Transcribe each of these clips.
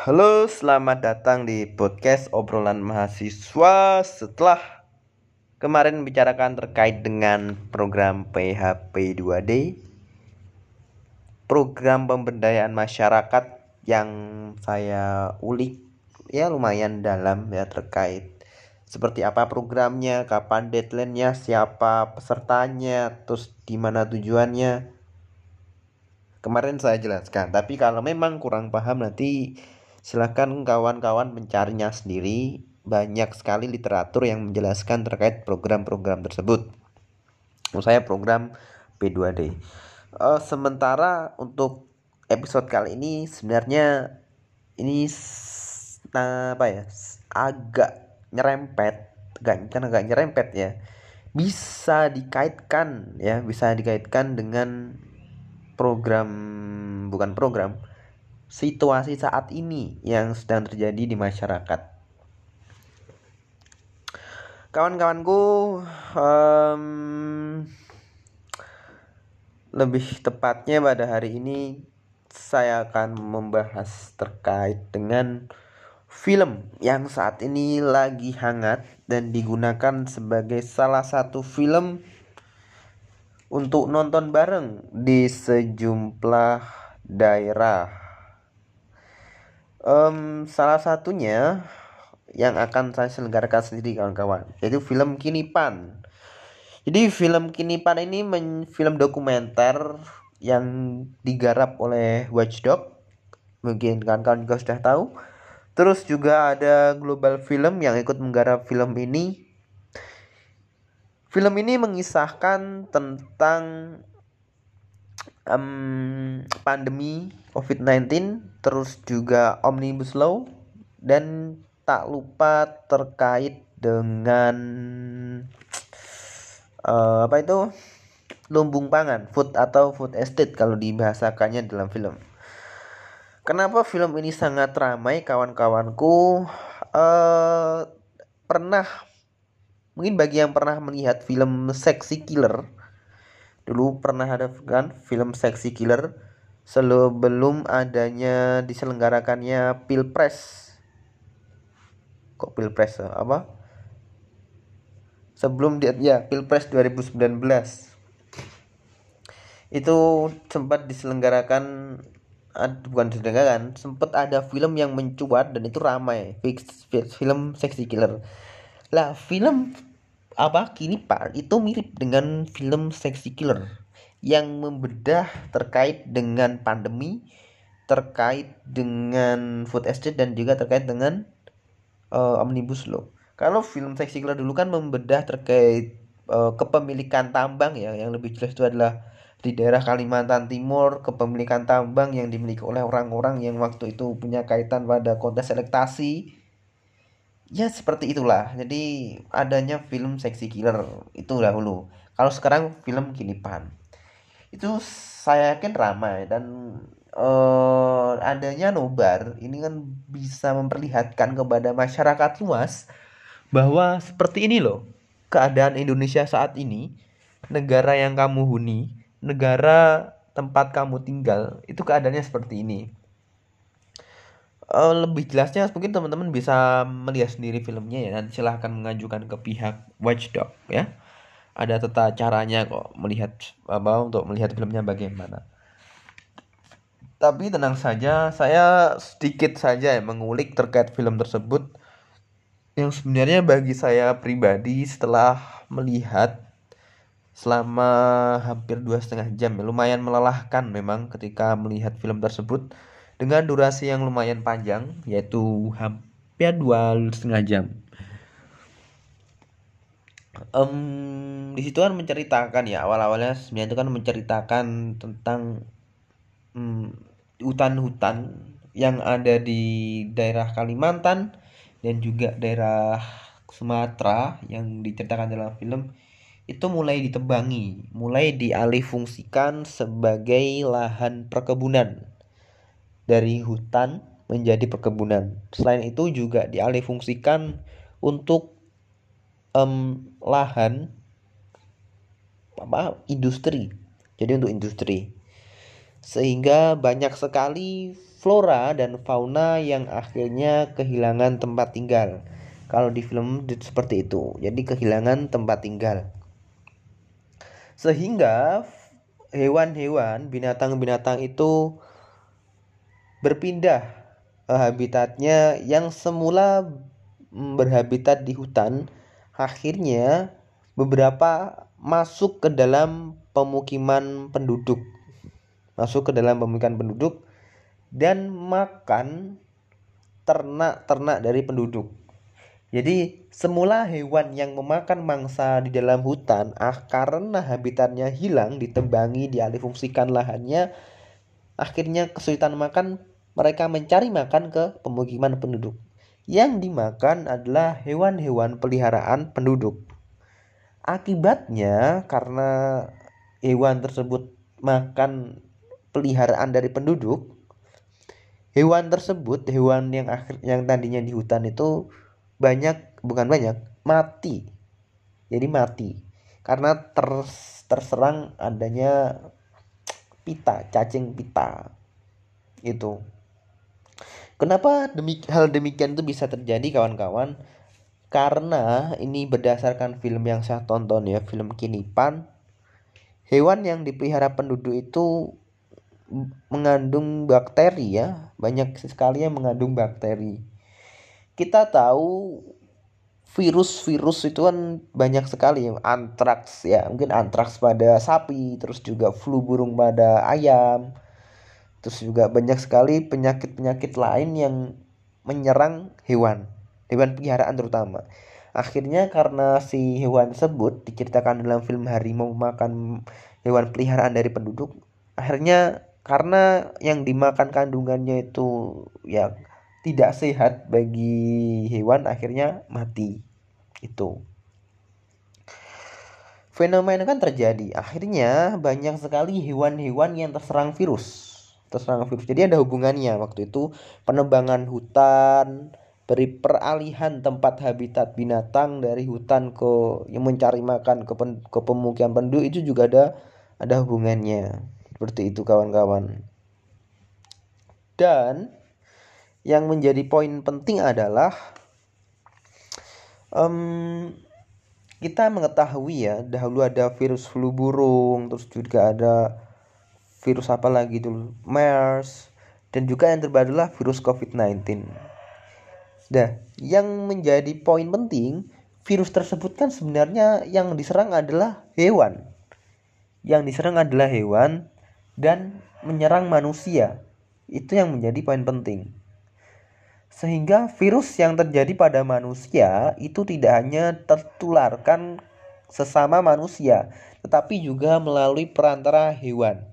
Halo, selamat datang di podcast obrolan mahasiswa setelah kemarin bicarakan terkait dengan program PHP 2D program pemberdayaan masyarakat yang saya ulik ya lumayan dalam ya terkait seperti apa programnya, kapan deadline-nya, siapa pesertanya, terus di mana tujuannya. Kemarin saya jelaskan, tapi kalau memang kurang paham nanti Silahkan kawan-kawan mencarinya sendiri. Banyak sekali literatur yang menjelaskan terkait program-program tersebut. Saya program P2D. Uh, eh, sementara untuk episode kali ini sebenarnya ini nah, apa ya agak nyerempet, agak kan agak nyerempet ya. Bisa dikaitkan ya, bisa dikaitkan dengan program bukan program situasi saat ini yang sedang terjadi di masyarakat. Kawan-kawanku, um, lebih tepatnya pada hari ini saya akan membahas terkait dengan film yang saat ini lagi hangat dan digunakan sebagai salah satu film untuk nonton bareng di sejumlah daerah um, salah satunya yang akan saya selenggarakan sendiri kawan-kawan yaitu film Kinipan jadi film Kinipan ini men film dokumenter yang digarap oleh Watchdog. Mungkin kawan-kawan juga sudah tahu. Terus juga ada Global Film yang ikut menggarap film ini. Film ini mengisahkan tentang um, pandemi COVID-19, terus juga Omnibus Law, dan tak lupa terkait dengan uh, apa itu lumbung pangan, food atau food estate kalau dibahasakannya dalam film. Kenapa film ini sangat ramai kawan-kawanku? Uh, pernah mungkin bagi yang pernah melihat film Sexy Killer Dulu pernah ada kan film Sexy Killer sebelum adanya diselenggarakannya Pilpres. Kok Pilpres apa? Sebelum dia ya Pilpres 2019 itu sempat diselenggarakan bukan diselenggarakan sempat ada film yang mencuat dan itu ramai film Sexy Killer lah film apa kini pak itu mirip dengan film Sexy Killer yang membedah terkait dengan pandemi terkait dengan food estate dan juga terkait dengan uh, omnibus law. Kalau film Sexy Killer dulu kan membedah terkait uh, kepemilikan tambang ya. Yang lebih jelas itu adalah di daerah Kalimantan Timur kepemilikan tambang yang dimiliki oleh orang-orang yang waktu itu punya kaitan pada kontes selektasi ya seperti itulah. Jadi adanya film seksi killer itu dahulu. Kalau sekarang film kinipan. Itu saya yakin ramai dan uh, adanya nobar ini kan bisa memperlihatkan kepada masyarakat luas bahwa seperti ini loh keadaan Indonesia saat ini. Negara yang kamu huni negara tempat kamu tinggal itu keadaannya seperti ini uh, lebih jelasnya mungkin teman-teman bisa melihat sendiri filmnya ya. Nanti silahkan mengajukan ke pihak Watchdog ya. Ada tata caranya kok melihat apa untuk melihat filmnya bagaimana. Tapi tenang saja saya sedikit saja ya mengulik terkait film tersebut. Yang sebenarnya bagi saya pribadi setelah melihat selama hampir dua setengah jam ya lumayan melelahkan memang ketika melihat film tersebut dengan durasi yang lumayan panjang yaitu hampir dua setengah jam. Um, di situ kan menceritakan ya awal-awalnya sebenarnya itu kan menceritakan tentang hutan-hutan um, yang ada di daerah Kalimantan dan juga daerah Sumatera yang diceritakan dalam film itu mulai ditebangi, mulai dialih fungsikan sebagai lahan perkebunan dari hutan menjadi perkebunan. Selain itu juga dialihfungsikan untuk um, lahan apa industri. Jadi untuk industri. Sehingga banyak sekali flora dan fauna yang akhirnya kehilangan tempat tinggal. Kalau di film seperti itu, jadi kehilangan tempat tinggal. Sehingga hewan-hewan, binatang-binatang itu berpindah habitatnya yang semula berhabitat di hutan akhirnya beberapa masuk ke dalam pemukiman penduduk. Masuk ke dalam pemukiman penduduk dan makan ternak-ternak dari penduduk. Jadi semula hewan yang memakan mangsa di dalam hutan ah karena habitatnya hilang ditebangi dialihfungsikan lahannya akhirnya kesulitan makan mereka mencari makan ke pemukiman penduduk. Yang dimakan adalah hewan-hewan peliharaan penduduk. Akibatnya karena hewan tersebut makan peliharaan dari penduduk, hewan tersebut, hewan yang akhir yang tadinya di hutan itu banyak bukan banyak, mati. Jadi mati karena ter, terserang adanya pita, cacing pita. Itu. Kenapa demik hal demikian itu bisa terjadi kawan-kawan? Karena ini berdasarkan film yang saya tonton ya, film Kinipan. Hewan yang dipelihara penduduk itu mengandung bakteri ya, banyak sekali yang mengandung bakteri. Kita tahu virus-virus itu kan banyak sekali ya, antraks ya, mungkin antraks pada sapi, terus juga flu burung pada ayam, Terus juga banyak sekali penyakit-penyakit lain yang menyerang hewan, hewan peliharaan terutama. Akhirnya karena si hewan tersebut diceritakan dalam film harimau makan hewan peliharaan dari penduduk, akhirnya karena yang dimakan kandungannya itu ya tidak sehat bagi hewan akhirnya mati. Itu. Fenomena kan terjadi. Akhirnya banyak sekali hewan-hewan yang terserang virus terserang virus. Jadi ada hubungannya waktu itu penebangan hutan, beri peralihan tempat habitat binatang dari hutan ke yang mencari makan ke, pen, ke pemukiman penduduk itu juga ada ada hubungannya. Seperti itu kawan-kawan. Dan yang menjadi poin penting adalah um, kita mengetahui ya dahulu ada virus flu burung terus juga ada virus apa lagi dulu MERS. Dan juga yang terbaru lah virus COVID-19 nah yang menjadi poin penting virus tersebut kan sebenarnya yang diserang adalah hewan. Yang diserang adalah hewan dan menyerang manusia. Itu yang menjadi poin penting. Sehingga virus yang terjadi pada manusia itu tidak hanya tertularkan sesama manusia, tetapi juga melalui perantara hewan.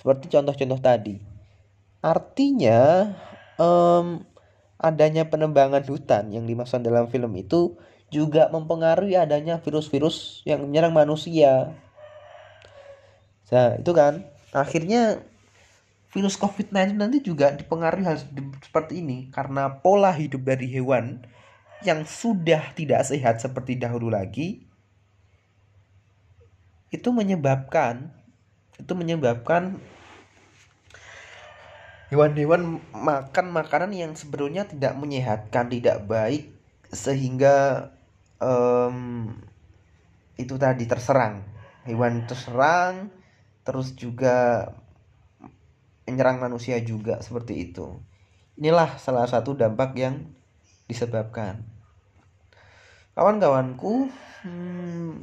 Seperti contoh-contoh tadi. Artinya um, adanya penebangan hutan yang dimaksud dalam film itu juga mempengaruhi adanya virus-virus yang menyerang manusia. Nah, itu kan akhirnya virus COVID-19 nanti juga dipengaruhi hal seperti ini karena pola hidup dari hewan yang sudah tidak sehat seperti dahulu lagi itu menyebabkan itu menyebabkan hewan-hewan makan makanan yang sebetulnya tidak menyehatkan, tidak baik sehingga um, itu tadi terserang. Hewan terserang terus juga menyerang manusia juga seperti itu. Inilah salah satu dampak yang disebabkan. Kawan-kawanku, hmm,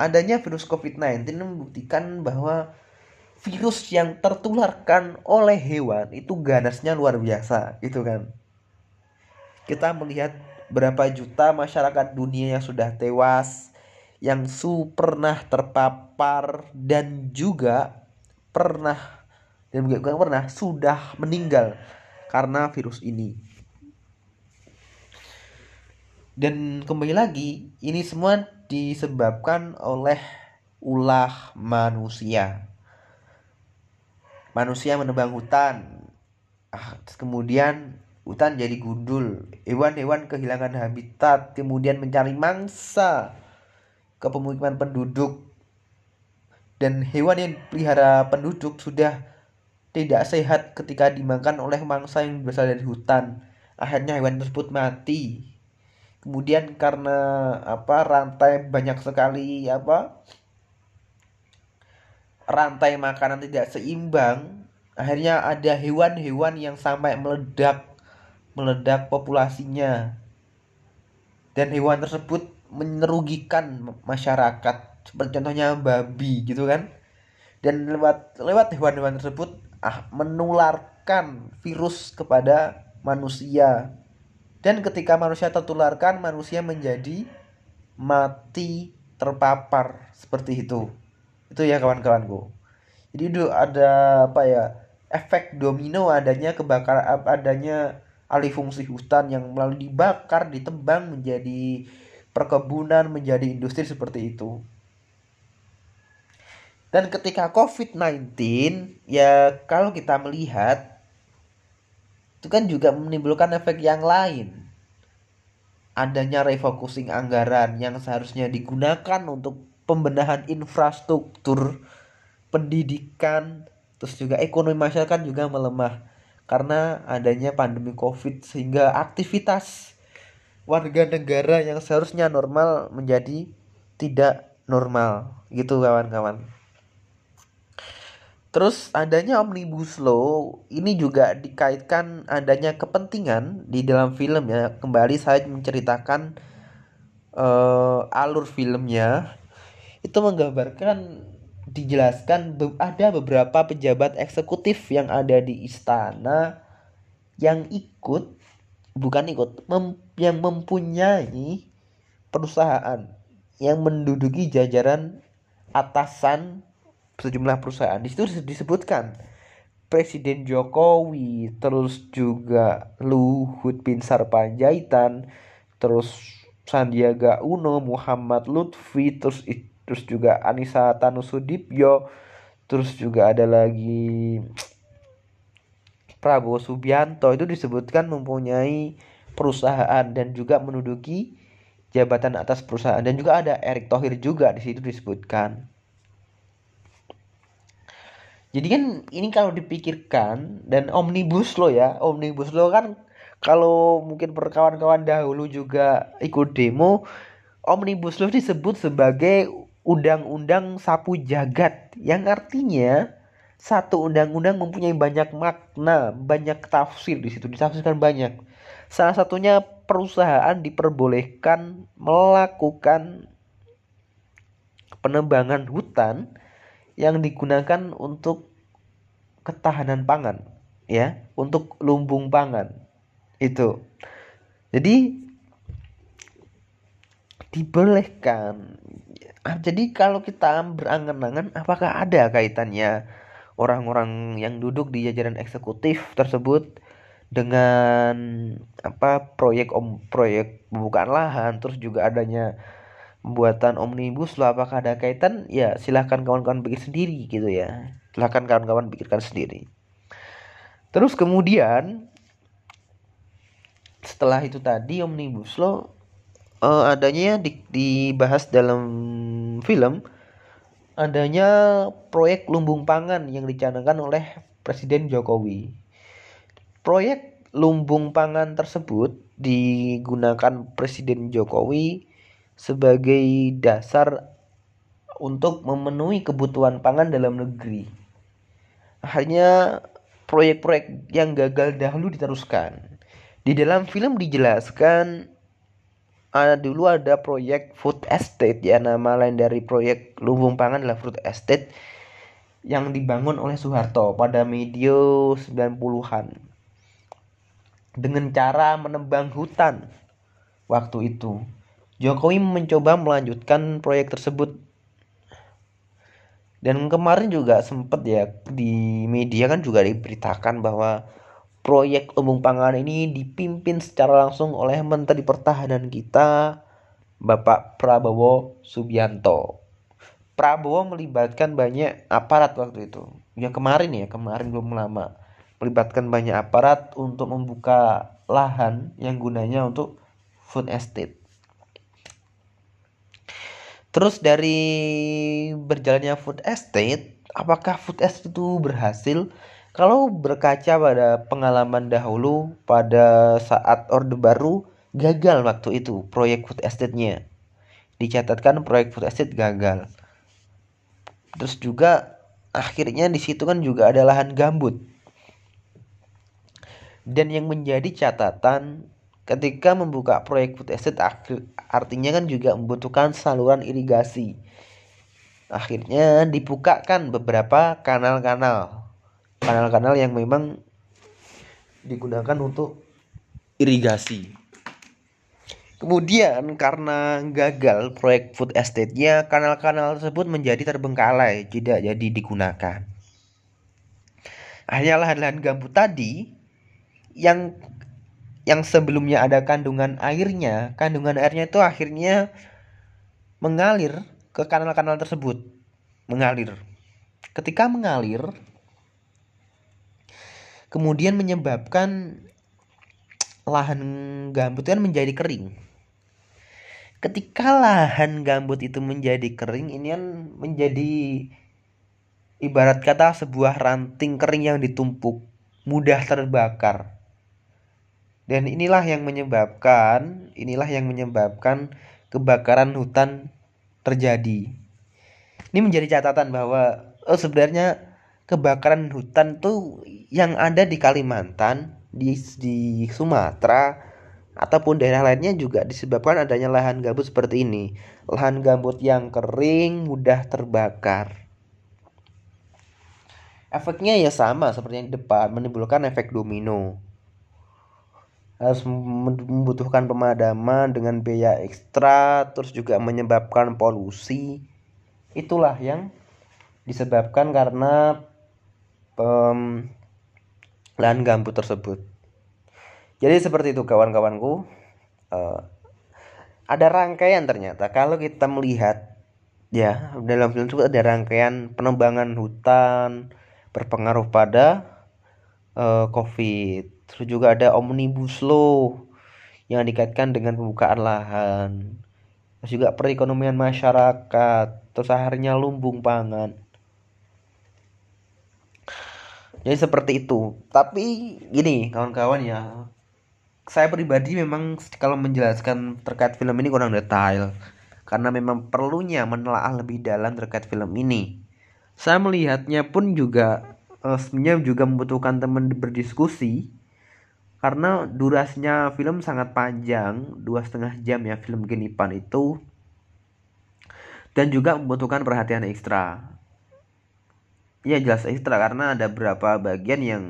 adanya virus COVID-19 membuktikan bahwa virus yang tertularkan oleh hewan itu ganasnya luar biasa gitu kan? Kita melihat berapa juta masyarakat dunia yang sudah tewas yang su pernah terpapar dan juga pernah dan bukan pernah sudah meninggal karena virus ini. Dan kembali lagi ini semua disebabkan oleh ulah manusia manusia menebang hutan ah, kemudian hutan jadi gundul hewan-hewan kehilangan habitat kemudian mencari mangsa ke pemukiman penduduk dan hewan yang pelihara penduduk sudah tidak sehat ketika dimakan oleh mangsa yang berasal dari hutan. Akhirnya hewan tersebut mati. Kemudian karena apa rantai banyak sekali apa rantai makanan tidak seimbang, akhirnya ada hewan-hewan yang sampai meledak meledak populasinya. Dan hewan tersebut merugikan masyarakat. Seperti contohnya babi gitu kan. Dan lewat lewat hewan-hewan tersebut ah, menularkan virus kepada manusia. Dan ketika manusia tertularkan manusia menjadi mati terpapar. Seperti itu itu ya kawan-kawanku. Jadi itu ada apa ya efek domino adanya kebakaran adanya alih fungsi hutan yang melalui dibakar ditebang menjadi perkebunan menjadi industri seperti itu. Dan ketika COVID-19 ya kalau kita melihat itu kan juga menimbulkan efek yang lain. Adanya refocusing anggaran yang seharusnya digunakan untuk pembenahan infrastruktur pendidikan terus juga ekonomi masyarakat juga melemah karena adanya pandemi covid sehingga aktivitas warga negara yang seharusnya normal menjadi tidak normal. Gitu kawan-kawan. Terus adanya omnibus law ini juga dikaitkan adanya kepentingan di dalam film ya. Kembali saya menceritakan uh, alur filmnya itu menggambarkan dijelaskan ada beberapa pejabat eksekutif yang ada di istana yang ikut bukan ikut mem yang mempunyai perusahaan yang menduduki jajaran atasan sejumlah perusahaan. Di situ disebutkan Presiden Jokowi, terus juga Luhut Bin Sarpanjaitan, terus Sandiaga Uno, Muhammad Lutfi, terus terus juga Anissa Tanusudipyo, terus juga ada lagi Prabowo Subianto. Itu disebutkan mempunyai perusahaan dan juga menduduki jabatan atas perusahaan. Dan juga ada Erick Thohir juga di situ disebutkan. Jadi kan ini kalau dipikirkan dan omnibus lo ya, omnibus lo kan kalau mungkin perkawan-kawan dahulu juga ikut demo, omnibus law disebut sebagai undang-undang sapu jagat yang artinya satu undang-undang mempunyai banyak makna, banyak tafsir di situ, ditafsirkan banyak. Salah satunya perusahaan diperbolehkan melakukan penebangan hutan yang digunakan untuk ketahanan pangan ya untuk lumbung pangan itu jadi dibolehkan jadi kalau kita berangan-angan apakah ada kaitannya orang-orang yang duduk di jajaran eksekutif tersebut dengan apa proyek om proyek pembukaan lahan terus juga adanya pembuatan omnibus law apakah ada kaitan? Ya silahkan kawan-kawan pikir sendiri gitu ya. Silahkan kawan-kawan pikirkan sendiri. Terus kemudian setelah itu tadi omnibus law uh, adanya di, dibahas dalam film adanya proyek lumbung pangan yang dicanangkan oleh Presiden Jokowi proyek lumbung pangan tersebut digunakan Presiden Jokowi sebagai dasar untuk memenuhi kebutuhan pangan dalam negeri. Hanya proyek-proyek yang gagal dahulu diteruskan. Di dalam film dijelaskan ada dulu ada proyek food estate ya. Nama lain dari proyek lumbung pangan adalah food estate yang dibangun oleh Soeharto pada medio 90-an dengan cara menebang hutan waktu itu. Jokowi mencoba melanjutkan proyek tersebut. Dan kemarin juga sempat ya di media kan juga diberitakan bahwa proyek lumbung pangan ini dipimpin secara langsung oleh Menteri Pertahanan kita Bapak Prabowo Subianto. Prabowo melibatkan banyak aparat waktu itu. Ya kemarin ya, kemarin belum lama. Melibatkan banyak aparat untuk membuka lahan yang gunanya untuk food estate. Terus dari berjalannya food estate, apakah food estate itu berhasil? Kalau berkaca pada pengalaman dahulu pada saat Orde Baru gagal waktu itu proyek food estate-nya. Dicatatkan proyek food estate gagal. Terus juga akhirnya di situ kan juga ada lahan gambut. Dan yang menjadi catatan ketika membuka proyek food estate artinya kan juga membutuhkan saluran irigasi. Akhirnya dibukakan beberapa kanal-kanal. Kanal-kanal yang memang digunakan untuk irigasi. Kemudian karena gagal proyek food estate-nya, kanal-kanal tersebut menjadi terbengkalai, tidak jadi digunakan. Akhirnya lahan-lahan gambut tadi yang yang sebelumnya ada kandungan airnya, kandungan airnya itu akhirnya mengalir ke kanal-kanal tersebut. Mengalir. Ketika mengalir, kemudian menyebabkan lahan gambut kan menjadi kering. Ketika lahan gambut itu menjadi kering ini kan menjadi ibarat kata sebuah ranting kering yang ditumpuk mudah terbakar. Dan inilah yang menyebabkan inilah yang menyebabkan kebakaran hutan terjadi. Ini menjadi catatan bahwa oh sebenarnya kebakaran hutan tuh yang ada di Kalimantan di di Sumatera ataupun daerah lainnya juga disebabkan adanya lahan gambut seperti ini. Lahan gambut yang kering mudah terbakar. Efeknya ya sama seperti yang depan, menimbulkan efek domino. Harus membutuhkan pemadaman dengan biaya ekstra, terus juga menyebabkan polusi. Itulah yang disebabkan karena um, lahan gambut tersebut. Jadi seperti itu kawan-kawanku. Uh, ada rangkaian ternyata kalau kita melihat ya dalam film itu ada rangkaian penebangan hutan berpengaruh pada uh, COVID. Terus juga ada omnibus law yang dikaitkan dengan pembukaan lahan. Terus juga perekonomian masyarakat, terus akhirnya lumbung pangan. Jadi seperti itu. Tapi gini kawan-kawan ya, saya pribadi memang kalau menjelaskan terkait film ini kurang detail karena memang perlunya menelaah lebih dalam terkait film ini. Saya melihatnya pun juga uh, sebenarnya juga membutuhkan teman berdiskusi karena durasinya film sangat panjang dua setengah jam ya film Genipan itu dan juga membutuhkan perhatian ekstra. Ya jelas ekstra karena ada beberapa bagian yang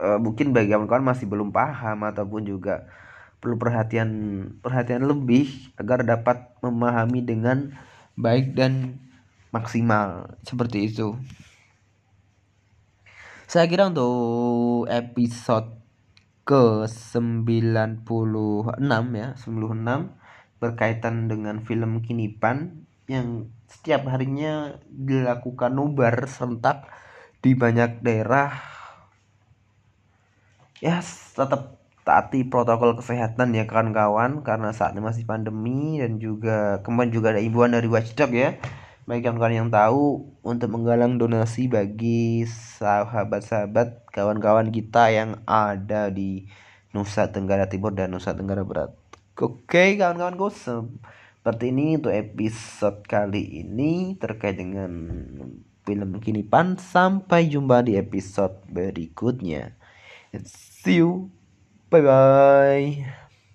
uh, mungkin bagi kawan-kawan masih belum paham ataupun juga perlu perhatian perhatian lebih agar dapat memahami dengan baik dan maksimal seperti itu. Saya kira untuk episode ke 96 ya, 96 berkaitan dengan film Kinipan yang setiap harinya dilakukan nobar serentak di banyak daerah. Ya tetap taati protokol kesehatan ya kawan-kawan karena saat ini masih pandemi dan juga kemarin juga ada imbauan dari Watchdog ya. Bagi kawan-kawan yang tahu untuk menggalang donasi bagi sahabat-sahabat kawan-kawan kita yang ada di Nusa Tenggara Timur dan Nusa Tenggara Barat. Oke kawan-kawanku seperti ini untuk episode kali ini terkait dengan film Kinipan sampai jumpa di episode berikutnya. See you. Bye bye.